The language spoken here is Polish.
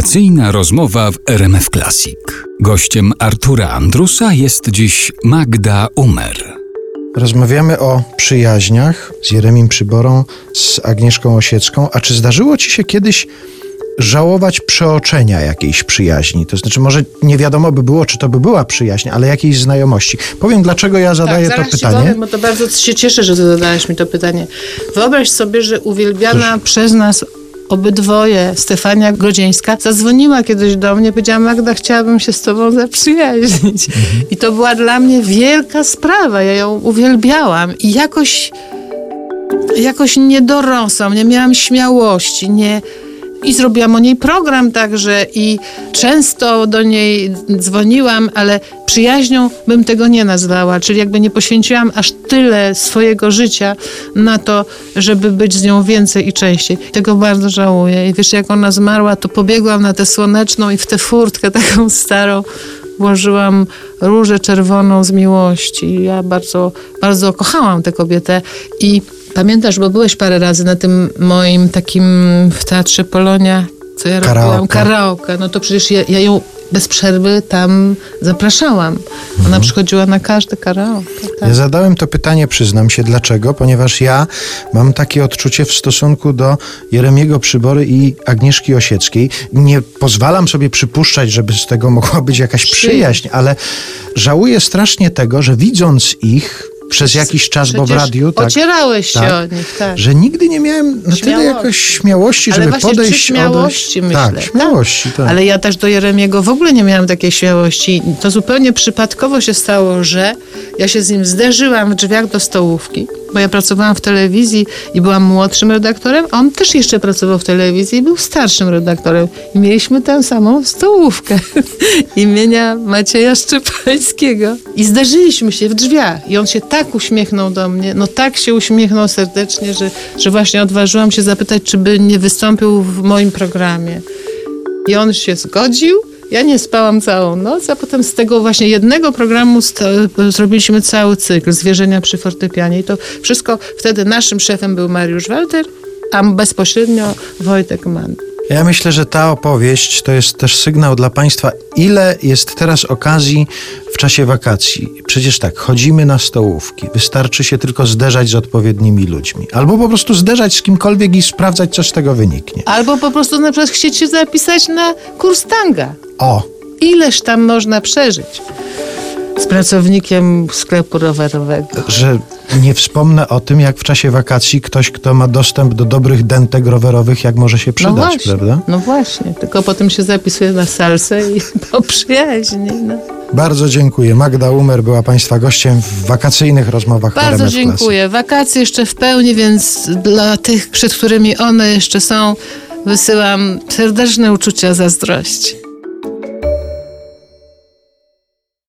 Wakacyjna rozmowa w RMF Classic. Gościem Artura Andrusa jest dziś Magda Umer. Rozmawiamy o przyjaźniach z Jeremim Przyborą, z Agnieszką Osiecką. A czy zdarzyło ci się kiedyś żałować przeoczenia jakiejś przyjaźni? To znaczy, może nie wiadomo by było, czy to by była przyjaźń, ale jakiejś znajomości. Powiem, dlaczego ja zadaję tak, to pytanie. Powiem, bo to bardzo się cieszę, że zadałeś mi to pytanie. Wyobraź sobie, że uwielbiana przez nas obydwoje Stefania Grodzieńska zadzwoniła kiedyś do mnie, powiedziała Magda, chciałabym się z tobą zaprzyjaźnić. I to była dla mnie wielka sprawa. Ja ją uwielbiałam i jakoś jakoś nie dorosłam, nie miałam śmiałości, nie... I zrobiłam o niej program także i często do niej dzwoniłam, ale przyjaźnią bym tego nie nazwała, czyli jakby nie poświęciłam aż tyle swojego życia na to, żeby być z nią więcej i częściej. Tego bardzo żałuję. I wiesz, jak ona zmarła, to pobiegłam na tę słoneczną i w tę furtkę taką starą włożyłam różę czerwoną z miłości. Ja bardzo, bardzo kochałam tę kobietę i Pamiętasz, bo byłeś parę razy na tym moim takim w Teatrze Polonia, co ja Karaoke. robiłam? Karaoke. No to przecież ja, ja ją bez przerwy tam zapraszałam. Ona Mhm. przychodziła na każde karaoke. Tak. Ja zadałem to pytanie, przyznam się, dlaczego? Ponieważ ja mam takie odczucie w stosunku do Jeremiego Przybory i Agnieszki Osieckiej. Nie pozwalam sobie przypuszczać, żeby z tego mogła być jakaś przyjaźń, ale żałuję strasznie tego, że widząc ich przez jakiś czas, bo w radiu, tak, Ocierałeś się tak, o nich, tak. że nigdy nie miałem na tyle Śmiałości. jakoś śmiałości, Ale żeby właśnie podejść, przy śmiałości, odejść. myślę. Tak, śmiałości, tak. Ale ja też do Jeremiego w ogóle nie miałam takiej śmiałości. To zupełnie przypadkowo się stało, że ja się z nim zderzyłam w drzwiach do stołówki, bo ja pracowałam w telewizji i byłam młodszym redaktorem, a on też jeszcze pracował w telewizji i był starszym redaktorem. I mieliśmy tę samą stołówkę imienia Macieja Szczepańskiego. I zderzyliśmy się w drzwiach. I on się tak uśmiechnął do mnie, no tak się uśmiechnął serdecznie, że, że właśnie odważyłam się zapytać, czy by nie wystąpił w moim programie. I on się zgodził. Ja nie spałam całą noc, a potem z tego właśnie jednego programu sta- zrobiliśmy cały cykl zwierzenia przy fortepianie. I to wszystko wtedy naszym szefem był Mariusz Walter, a bezpośrednio Wojtek Mann. Ja myślę, że ta opowieść to jest też sygnał dla Państwa, ile jest teraz okazji w czasie wakacji. Przecież tak, chodzimy na stołówki, wystarczy się tylko zderzać z odpowiednimi ludźmi, albo po prostu zderzać z kimkolwiek i sprawdzać, co z tego wyniknie. Albo po prostu na przykład chcieć się zapisać na kurs tanga. O, Ileż tam można przeżyć z pracownikiem sklepu rowerowego. że nie wspomnę o tym, jak w czasie wakacji ktoś, kto ma dostęp do dobrych dentek rowerowych, jak może się No przydać, właśnie, prawda? no właśnie. Tylko potem się zapisuje na salsę i po przyjaźni. No. Bardzo dziękuję. Magda Umer była Państwa gościem w wakacyjnych rozmowach Bardzo dziękuję. Wakacje jeszcze w pełni, więc dla tych, przed którymi one jeszcze są, wysyłam serdeczne uczucia zazdrości.